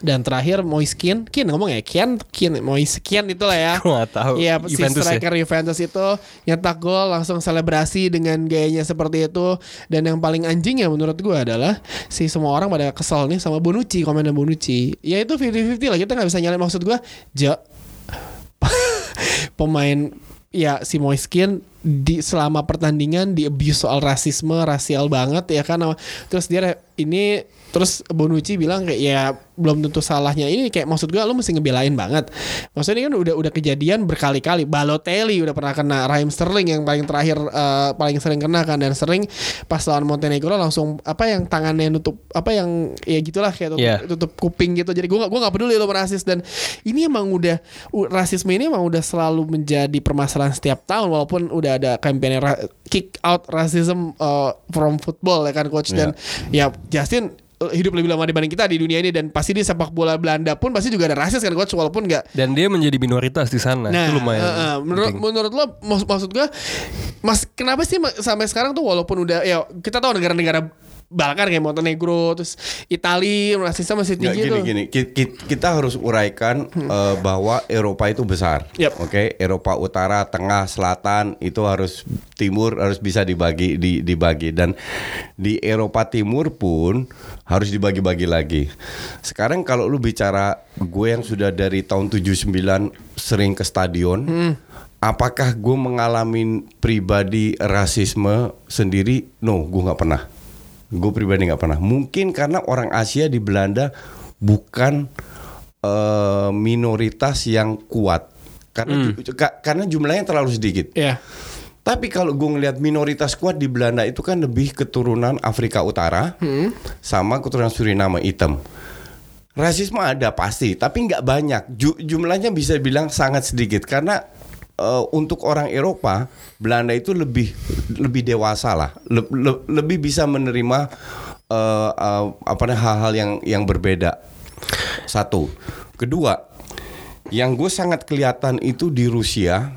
dan terakhir Moiskin, Kin ngomong ya, Kian, Kin, Moiskin itulah ya. Gua tahu. Iya, si ya? striker Juventus itu nyetak gol langsung selebrasi dengan gayanya seperti itu. Dan yang paling anjing ya menurut gua adalah si semua orang pada kesel nih sama Bonucci, komennya Bonucci. Ya itu 50-50 lah, kita nggak bisa nyalain maksud gua. Ja, pemain ya si Moiskin di selama pertandingan di abuse soal rasisme rasial banget ya kan? Terus dia ini terus Bonucci bilang kayak ya belum tentu salahnya. Ini kayak maksud gua lu mesti ngebelain banget. Maksudnya ini kan udah udah kejadian berkali-kali. Balotelli udah pernah kena Raheem Sterling yang paling terakhir eh, paling sering kena kan. Dan sering pas lawan Montenegro langsung apa yang tangannya nutup apa yang ya gitulah kayak tutup, Yeah. tutup kuping gitu. Jadi gua gak, gua nggak peduli lo rasis dan ini emang udah rasisme ini emang udah selalu menjadi permasalahan setiap tahun. Walaupun udah ada kampanye kick out racism uh, from football ya kan coach. Dan ya Justin uh, hidup lebih lama dibanding kita di dunia ini dan pasti di sepak bola Belanda pun pasti juga ada rasis kan coach walaupun nggak Dan dia menjadi minoritas di sana. Nah, itu lumayan. eh, eh, menurut penting. menurut lo maksud maksud gua Mas kenapa sih sampai sekarang tuh walaupun udah ya kita tahu negara-negara Balkan kayak Montenegro terus Italia rasisnya masih Nggak, tinggi gini tuh. gini. Ki- ki- kita harus uraikan eh, bahwa Eropa itu besar. Yap. oke? Eropa Utara Tengah Selatan itu harus Timur harus bisa dibagi di, dibagi. Dan di Eropa Timur pun harus dibagi-bagi lagi. Sekarang kalau lu bicara gue yang sudah dari tahun 79 sering ke stadion apakah gue mengalami pribadi rasisme sendiri? No gue nggak pernah gue pribadi nggak pernah mungkin karena orang Asia di Belanda bukan eh, minoritas yang kuat karena ju- ka- karena jumlahnya terlalu sedikit Ya. tapi kalau gue ngelihat minoritas kuat di Belanda itu kan lebih keturunan Afrika Utara sama keturunan Suriname hitam. Rasisme ada pasti, tapi nggak banyak. Ju- jumlahnya bisa bilang sangat sedikit karena eh, untuk orang Eropa Belanda itu lebih lebih dewasa lah, Le- le- lebih bisa menerima eh, eh, apa namanya hal-hal yang yang berbeda. Satu, kedua, yang gue sangat kelihatan itu di Rusia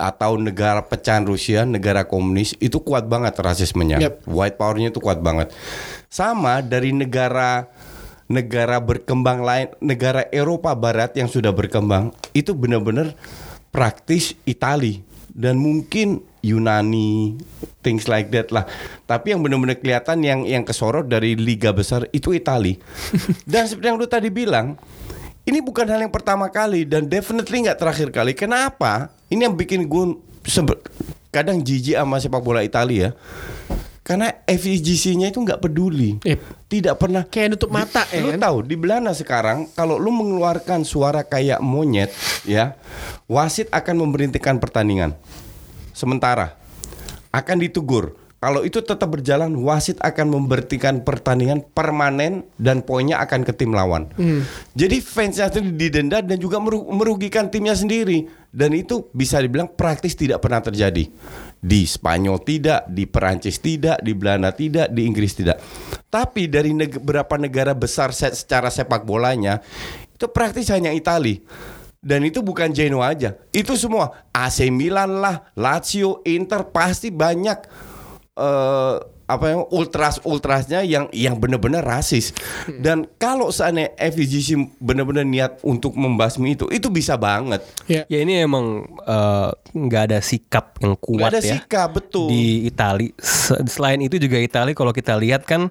atau negara pecahan Rusia, negara komunis itu kuat banget rasismenya. Yep. White powernya itu kuat banget. Sama dari negara negara berkembang lain, negara Eropa Barat yang sudah berkembang itu benar-benar praktis Itali dan mungkin Yunani, things like that lah. Tapi yang benar-benar kelihatan yang yang kesorot dari liga besar itu Itali. dan seperti yang lu tadi bilang, ini bukan hal yang pertama kali dan definitely nggak terakhir kali. Kenapa? Ini yang bikin gue kadang jijik sama sepak bola Italia. Karena FIGC-nya itu nggak peduli. Yep. Tidak pernah Kayak nutup mata ya lu kan? tahu di Belanda sekarang kalau lu mengeluarkan suara kayak monyet ya wasit akan memberhentikan pertandingan sementara akan ditegur kalau itu tetap berjalan wasit akan memberhentikan pertandingan permanen dan poinnya akan ke tim lawan jadi fansnya sendiri didenda dan juga meru- merugikan timnya sendiri dan itu bisa dibilang praktis tidak pernah terjadi di Spanyol tidak, di Perancis tidak, di Belanda tidak, di Inggris tidak. Tapi dari neg- beberapa negara besar se- secara sepak bolanya itu praktis hanya Itali. Dan itu bukan Genoa aja. Itu semua AC Milan lah, Lazio, Inter pasti banyak eh apa yang ultras ultrasnya yang yang benar-benar rasis dan kalau seandainya FIGC benar-benar niat untuk membasmi itu itu bisa banget Ya. Ya ini emang eh, nggak ada sikap yang Nggak kuat ada ya sikap betul di Itali. Se- Selain itu juga Itali kalau kita lihat kan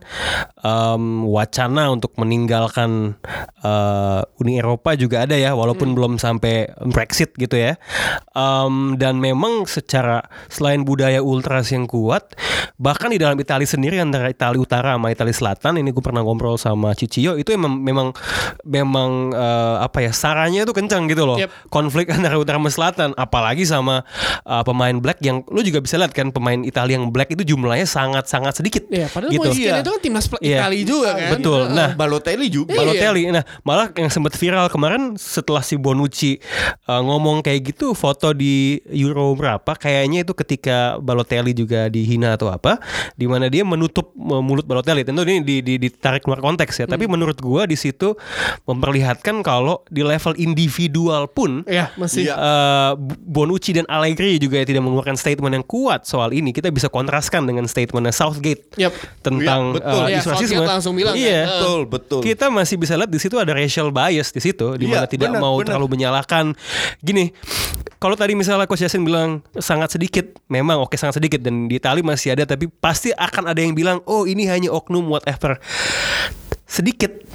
em, wacana untuk meninggalkan eh, Uni Eropa juga ada ya, walaupun belum sampai Brexit gitu ya. Em, dan memang secara selain budaya ultras yang kuat, Bahkan di dalam Italia sendiri antara Italia Utara sama Italia Selatan ini gue pernah ngobrol sama Ciccio itu memang memang memang eh, apa ya sarannya itu kencang gitu loh. Yep. Konflik antara Utara sama Selatan apalagi sama eh, pemain Black yang lu juga bisa lihat kan pemain Italia yang Black itu jumlahnya sangat-sangat sedikit. Iya, padahal gitu. Moiskin itu kan timnas Iya. Italia juga kan. Betul. Nah, Balotelli juga. Balotelli. Nah, malah yang sempat viral kemarin setelah si Bonucci uh, ngomong kayak gitu foto di Euro berapa kayaknya itu ketika Balotelli juga dihina atau apa di mana dia menutup mulut Balotelli. Tentu ini di, di- ditarik keluar konteks ya, tapi menurut gua di situ memperlihatkan kalau di level individual pun Iya, masih. Iya. uh, Bonucci dan Allegri juga tidak mengeluarkan statement yang kuat soal ini. Kita bisa kontraskan dengan statementnya Southgate Yep. tentang Iya, betul. uh, Iya, isu rasisme. Southgate langsung bilang kan, iya. eh, Betul, betul. Kita masih bisa lihat di situ ada racial bias di situ, di mana Iya, tidak benar, mau benar. terlalu menyalahkan. Gini, kalau tadi misalnya Coach Yasin bilang sangat sedikit, memang oke sangat sedikit dan di Itali masih ada, tapi pasti akan ada yang bilang, oh ini hanya oknum whatever. Sedikit.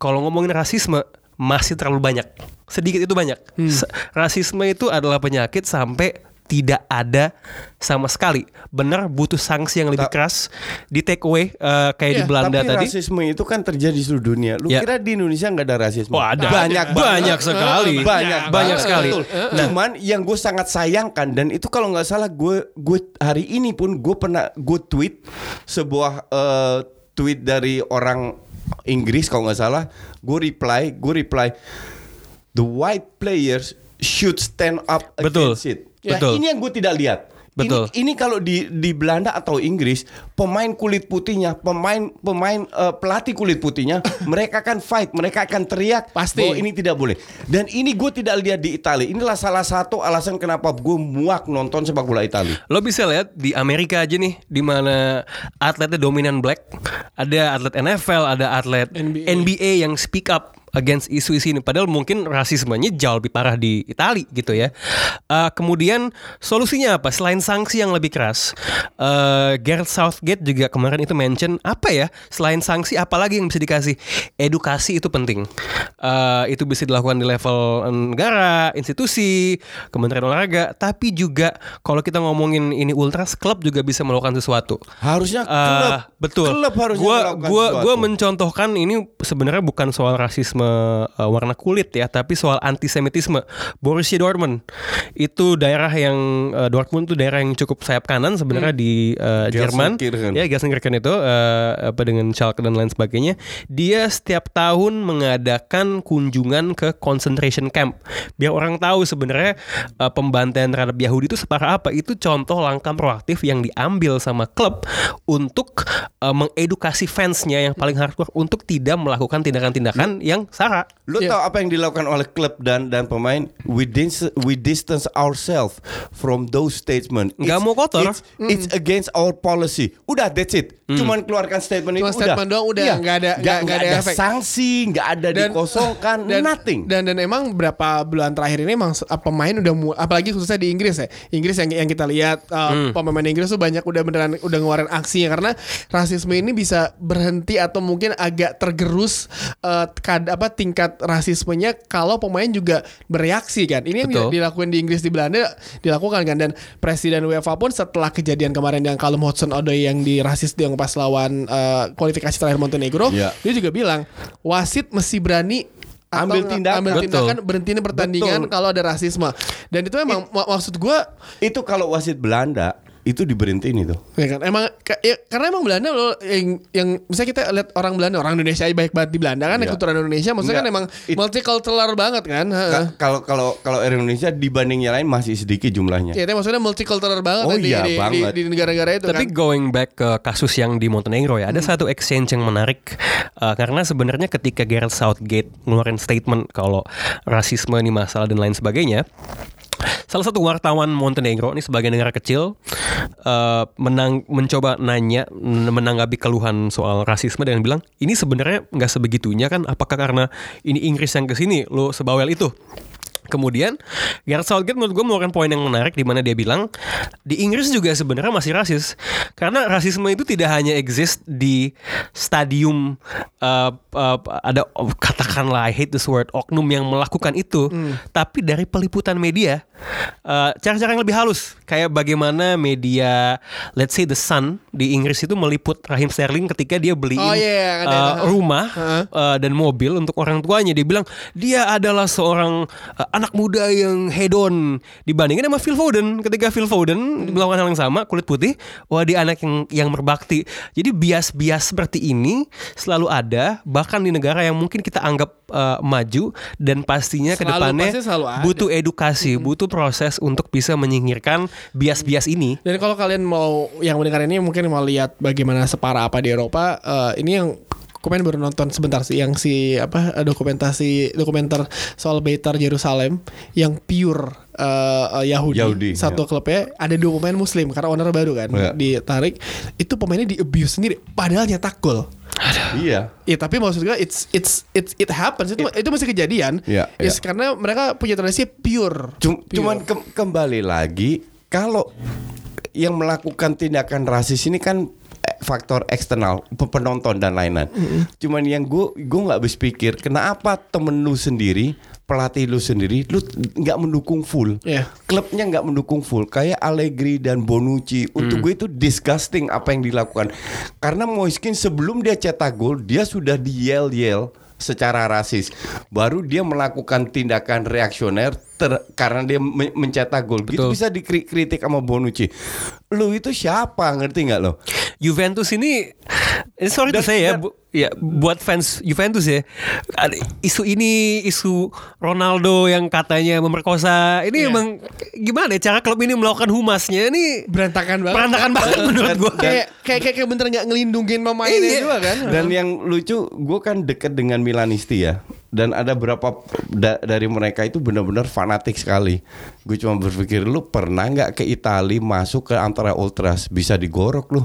Kalau ngomongin rasisme masih terlalu banyak. Sedikit itu banyak. Hmm. Rasisme itu adalah penyakit sampai tidak ada sama sekali. Benar butuh sanksi yang lebih Ta- keras di take away eh, kayak di Iya, Belanda Tapi tadi. rasisme itu kan terjadi di seluruh dunia. Lu Ya. kira di Indonesia nggak ada rasisme? Oh ada Banyak banyak banget. sekali Banyak banyak banyak sekali. Betul. Cuman yang gue sangat sayangkan dan itu kalau nggak salah gue gue hari ini pun gue pernah gue tweet sebuah eh, tweet dari orang Inggris kalau nggak salah gue reply gue reply the white players should stand up Betul. against it. Ya. Betul. Ini yang gue tidak lihat. Betul. Ini, ini kalau di di Belanda atau Inggris, pemain kulit putihnya, pemain pemain eh, pelatih kulit putihnya, mereka akan fight, mereka akan teriak Pasti. bahwa ini tidak boleh. Dan ini gue tidak lihat di Italia. Inilah salah satu alasan kenapa gue muak nonton sepak bola Italia. Lo bisa lihat di Amerika aja nih, di mana atletnya dominan black, ada atlet NFL, ada atlet NBA. NBA, yang speak up against isu-isu ini. Padahal mungkin rasismenya jauh lebih parah di Itali gitu ya. Eh, kemudian solusinya apa? Selain sanksi yang lebih keras, eh Gareth Southgate juga kemarin itu mention apa ya? Selain sanksi, apalagi yang bisa dikasih? Edukasi itu penting. Eh, itu bisa dilakukan di level negara, institusi, Kementerian Olahraga, tapi juga kalau kita ngomongin ini ultras, klub juga bisa melakukan sesuatu. Harusnya klub, betul. klub harusnya gua, melakukan gua, sesuatu. gua mencontohkan ini sebenarnya bukan soal rasisme uh, warna kulit ya, tapi soal antisemitisme. Borussia Dortmund itu daerah yang uh, Dortmund itu daerah yang cukup sayap kanan sebenarnya di uh, Jerman. Gelsenkirchen. Ya, Gelsenkirchen itu uh, apa dengan Schalke dan lain sebagainya. Dia setiap tahun mengadakan kunjungan ke concentration camp. Biar orang tahu sebenarnya uh, pembantaian terhadap Yahudi itu separah apa. Itu contoh langkah proaktif yang diambil sama klub untuk uh, mengedukasi fansnya yang paling hardcore untuk tidak melakukan tindakan-tindakan yang Sarah. Lo Iya. tahu apa yang dilakukan oleh klub dan dan pemain? We dis we distance ourselves from those statements. Nggak It's- mau kotor. It's, it's against our policy. Udah that's it. Cuman keluarkan statement Cuma itu statement udah. doang, udah. Iya. Nggak ada- nggak ada ada efek. sanksi, nggak ada dikosongkan, nothing. Dan dan emang berapa bulan terakhir ini emang pemain udah apalagi khususnya di Inggris ya. Inggris yang yang kita lihat uh, pemain Inggris tuh banyak udah beneran udah ngeluarin aksinya karena rasisme ini bisa berhenti atau mungkin agak tergerus uh, kad, apa tingkat rasismenya kalau pemain juga bereaksi kan. Ini yang Betul. di- dilakukan di Inggris di Belanda dilakukan kan dan presiden UEFA pun setelah kejadian kemarin yang Callum Hudson-Odoi yang dirasis dia pas lawan uh, kualifikasi terakhir Montenegro, Iya. dia juga bilang wasit mesti berani Ambil tindakan. ambil Betul. tindakan berhentiin pertandingan Betul. kalau ada rasisme. Dan itu emang mak- maksud gua Itu kalau wasit Belanda itu diberhentiin itu. ya kan emang ya, karena emang Belanda loh yang yang misalnya kita lihat orang Belanda orang Indonesia aja baik banget di Belanda kan Iya. keturunan Indonesia maksudnya kan emang. It- multicultural banget kan Kalau kalau kalau orang Indonesia dibanding yang lain masih sedikit jumlahnya. Ya, itu maksudnya multicultural banget Oh kan di, iya, di, di, banget. di negara-negara itu Tapi kan. going back ke kasus yang di Montenegro ya, ada satu exchange yang menarik Uh, karena sebenarnya ketika Gareth Southgate ngeluarin statement kalau rasisme ini masalah dan lain sebagainya, salah satu wartawan Montenegro ini sebagai negara kecil uh, menang mencoba nanya menanggapi keluhan soal rasisme dan bilang ini sebenarnya nggak sebegitunya kan? Apakah karena ini Inggris yang ke sini lo sebawel itu? Kemudian Gareth Southgate menurut gue mengeluarkan poin yang menarik di mana dia bilang di Inggris juga sebenarnya masih rasis. Karena rasisme itu tidak hanya exist di stadium uh, uh, ada oh, katakanlah I hate this word oknum yang melakukan itu, tapi dari peliputan media uh, cara-cara yang lebih halus. Kayak bagaimana media let's say The Sun di Inggris itu meliput Raheem Sterling ketika dia beliin Oh, iya, ada, uh, ada. rumah Heeh. uh, dan mobil untuk orang tuanya. Dia bilang dia adalah seorang uh, anak muda yang hedon. Dibandingkan sama Phil Foden. Ketika Phil Foden melakukan hal yang sama kulit putih wah dia anak yang yang berbakti. Jadi bias-bias seperti ini selalu ada bahkan di negara yang mungkin kita anggap uh, maju dan pastinya Selalu, ke depannya pasti selalu ada. butuh edukasi butuh proses untuk bisa menyingkirkan bias-bias ini. Dan kalau kalian mau yang mendengar ini mungkin mau lihat bagaimana separah apa di Eropa, eh, ini yang komen baru nonton sebentar sih yang si apa dokumentasi dokumenter soal Beitar Yerusalem yang pure eh, Yahudi, Yahudi, satu klubnya ada dua pemain Muslim karena owner baru kan Ya. ditarik itu pemainnya di abuse sendiri padahal nyetak gol. Iya. Ya tapi maksud gue it's it's it's it happens itu itu masih kejadian. Iya, Yes, karena mereka punya tradisi pure. Cum- Pure. cuman ke- kembali lagi kalau yang melakukan tindakan rasis ini kan faktor eksternal pe- penonton dan lain-lain. Cuman yang gue gue nggak habis pikir kenapa temen lu sendiri pelatih lu sendiri lu nggak mendukung full. Iya. Klubnya nggak mendukung full kayak Allegri dan Bonucci. Untuk gue itu disgusting apa yang dilakukan. Karena Moiskin sebelum dia cetak gol dia sudah di yell yell secara rasis. Baru dia melakukan tindakan reaksioner ter- karena dia men- mencetak gol. Gitu bisa dikritik sama Bonucci. Lu itu siapa? Ngerti nggak lo? Juventus ini ini sorry to Dan- say ya, bu, ya buat fans Juventus ya. Isu ini isu Ronaldo yang katanya memerkosa. Ini Iya. emang gimana ya cara klub ini melakukan humasnya ini berantakan banget. berantakan banget menurut gua. kayak kayak kayak kayak bener nggak ngelindungin pemainnya Iya. juga kan. Dan yang lucu, gue kan deket dengan Milanisti ya. Dan ada berapa da- dari mereka itu benar-benar fanatik sekali. Gue cuma berpikir lu pernah nggak ke Italia masuk ke antara ultras bisa digorok lu,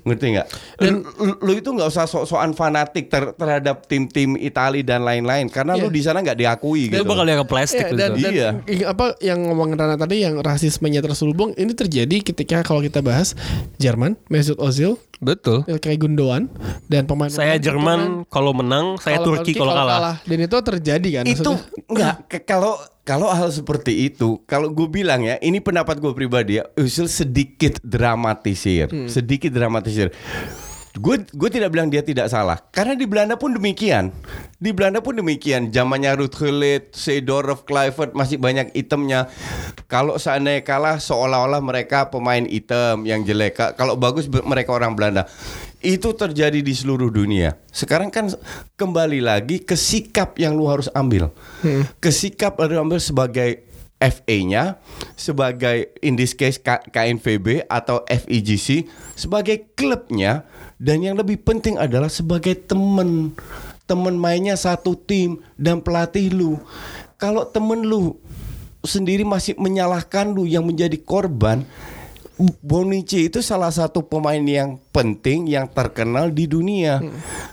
ngerti nggak? Dan lu, lu itu nggak usah sok-sokan fanatik ter- terhadap tim-tim Italia dan lain-lain karena lu Iya. di sana nggak diakui Itu gitu. bakal dianggap plastik dan, dan Iya. apa yang ngomongin Rana tadi yang rasismenya terselubung ini terjadi ketika kalau kita bahas Jerman, Mesut Ozil, Betul. Ilkay Gundogan dan pemain Saya Jerman kalau menang, saya Turki kalau kalah. Dan itu terjadi kan itu maksudnya? enggak ke- kalau kalau hal seperti itu kalau gue bilang ya ini pendapat gue pribadi ya usul sedikit dramatisir sedikit dramatisir. Gue gue tidak bilang dia tidak salah karena di Belanda pun demikian. Di Belanda pun demikian zamannya Ruud Gullit, Seedorf, Kluivert masih banyak itemnya. Kalau seandainya kalah seolah-olah mereka pemain item yang jelek. Ka- kalau bagus mereka orang Belanda itu terjadi di seluruh dunia. Sekarang kan kembali lagi ke sikap yang lu harus ambil. Ke sikap lu ambil sebagai FA-nya, sebagai in this case KNVB atau FIGC, sebagai klubnya dan yang lebih penting adalah sebagai temen temen mainnya satu tim dan pelatih lu. Kalau temen lu sendiri masih menyalahkan lu yang menjadi korban, Bonucci itu salah satu pemain yang penting yang terkenal di dunia.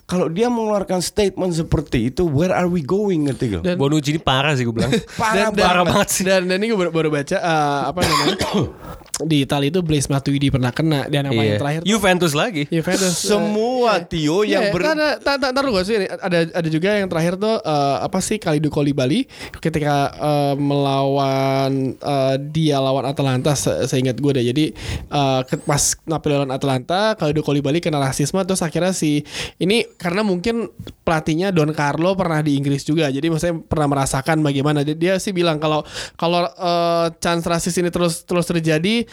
Kalau dia mengeluarkan statement seperti itu, where are we going ngerti gak? Dan- Bonucci ini parah sih gue bilang. Parah dan, parah dan, banget sih. Dan, dan ini gue baru, baru baca eh, apa namanya di Italia itu Blaise Matuidi pernah kena dan yang paling Iya. terakhir tuh Juventus lagi. Juventus Semua eh, Tio yang Iya, ber- tar- tar- tar- Taruh gue sih ada ada juga yang terakhir tuh eh, apa sih Kalidu Bali ketika eh, melawan eh, dia lawan Atalanta se seingat gue deh jadi eh, ke- pas Napoli lawan Atalanta Kalidu Bali kena rasisme terus akhirnya si ini karena mungkin pelatihnya Don Carlo pernah di Inggris juga jadi maksudnya pernah merasakan bagaimana. Dia, dia sih bilang kalau kalau eh, chance rasis ini terus terus terjadi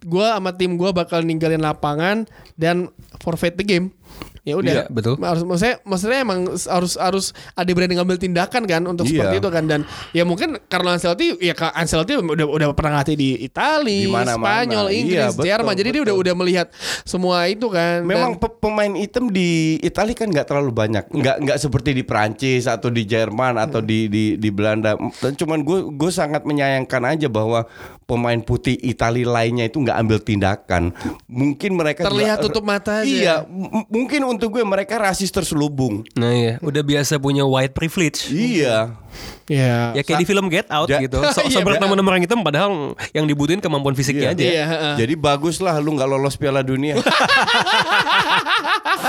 gue sama tim gue bakal ninggalin lapangan dan forfeit the game ya udah Iya, betul. harus maksudnya maksudnya emang harus harus ada berani ngambil tindakan kan untuk Iya. seperti itu kan dan ya mungkin Carlo Ancelotti ya Ancelotti udah udah pernah ngelatih di Italia. Spanyol, Inggris, Iya, betul, Jerman. Jadi dia udah udah melihat semua itu kan. Memang Dan- pe- pemain item di Italia kan nggak terlalu banyak, nggak nggak seperti di Prancis atau di Jerman atau di di di Belanda. Dan cuman gue gue sangat menyayangkan aja bahwa pemain putih Italia lainnya itu nggak nggak ambil tindakan, mungkin mereka Terlihat juga- tutup mata aja. Iya, m- mungkin untuk gue mereka rasis terselubung. Nah iya, udah biasa punya white privilege. Iya. Ya. Ya kayak di film Get Out Ja- gitu. So, so Iya, berteman-teman orang hitam padahal yang dibutuhin kemampuan fisiknya Iya. aja. Iya, heeh. Jadi baguslah lu nggak lolos Piala Dunia.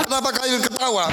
Kenapa kalian ketawa?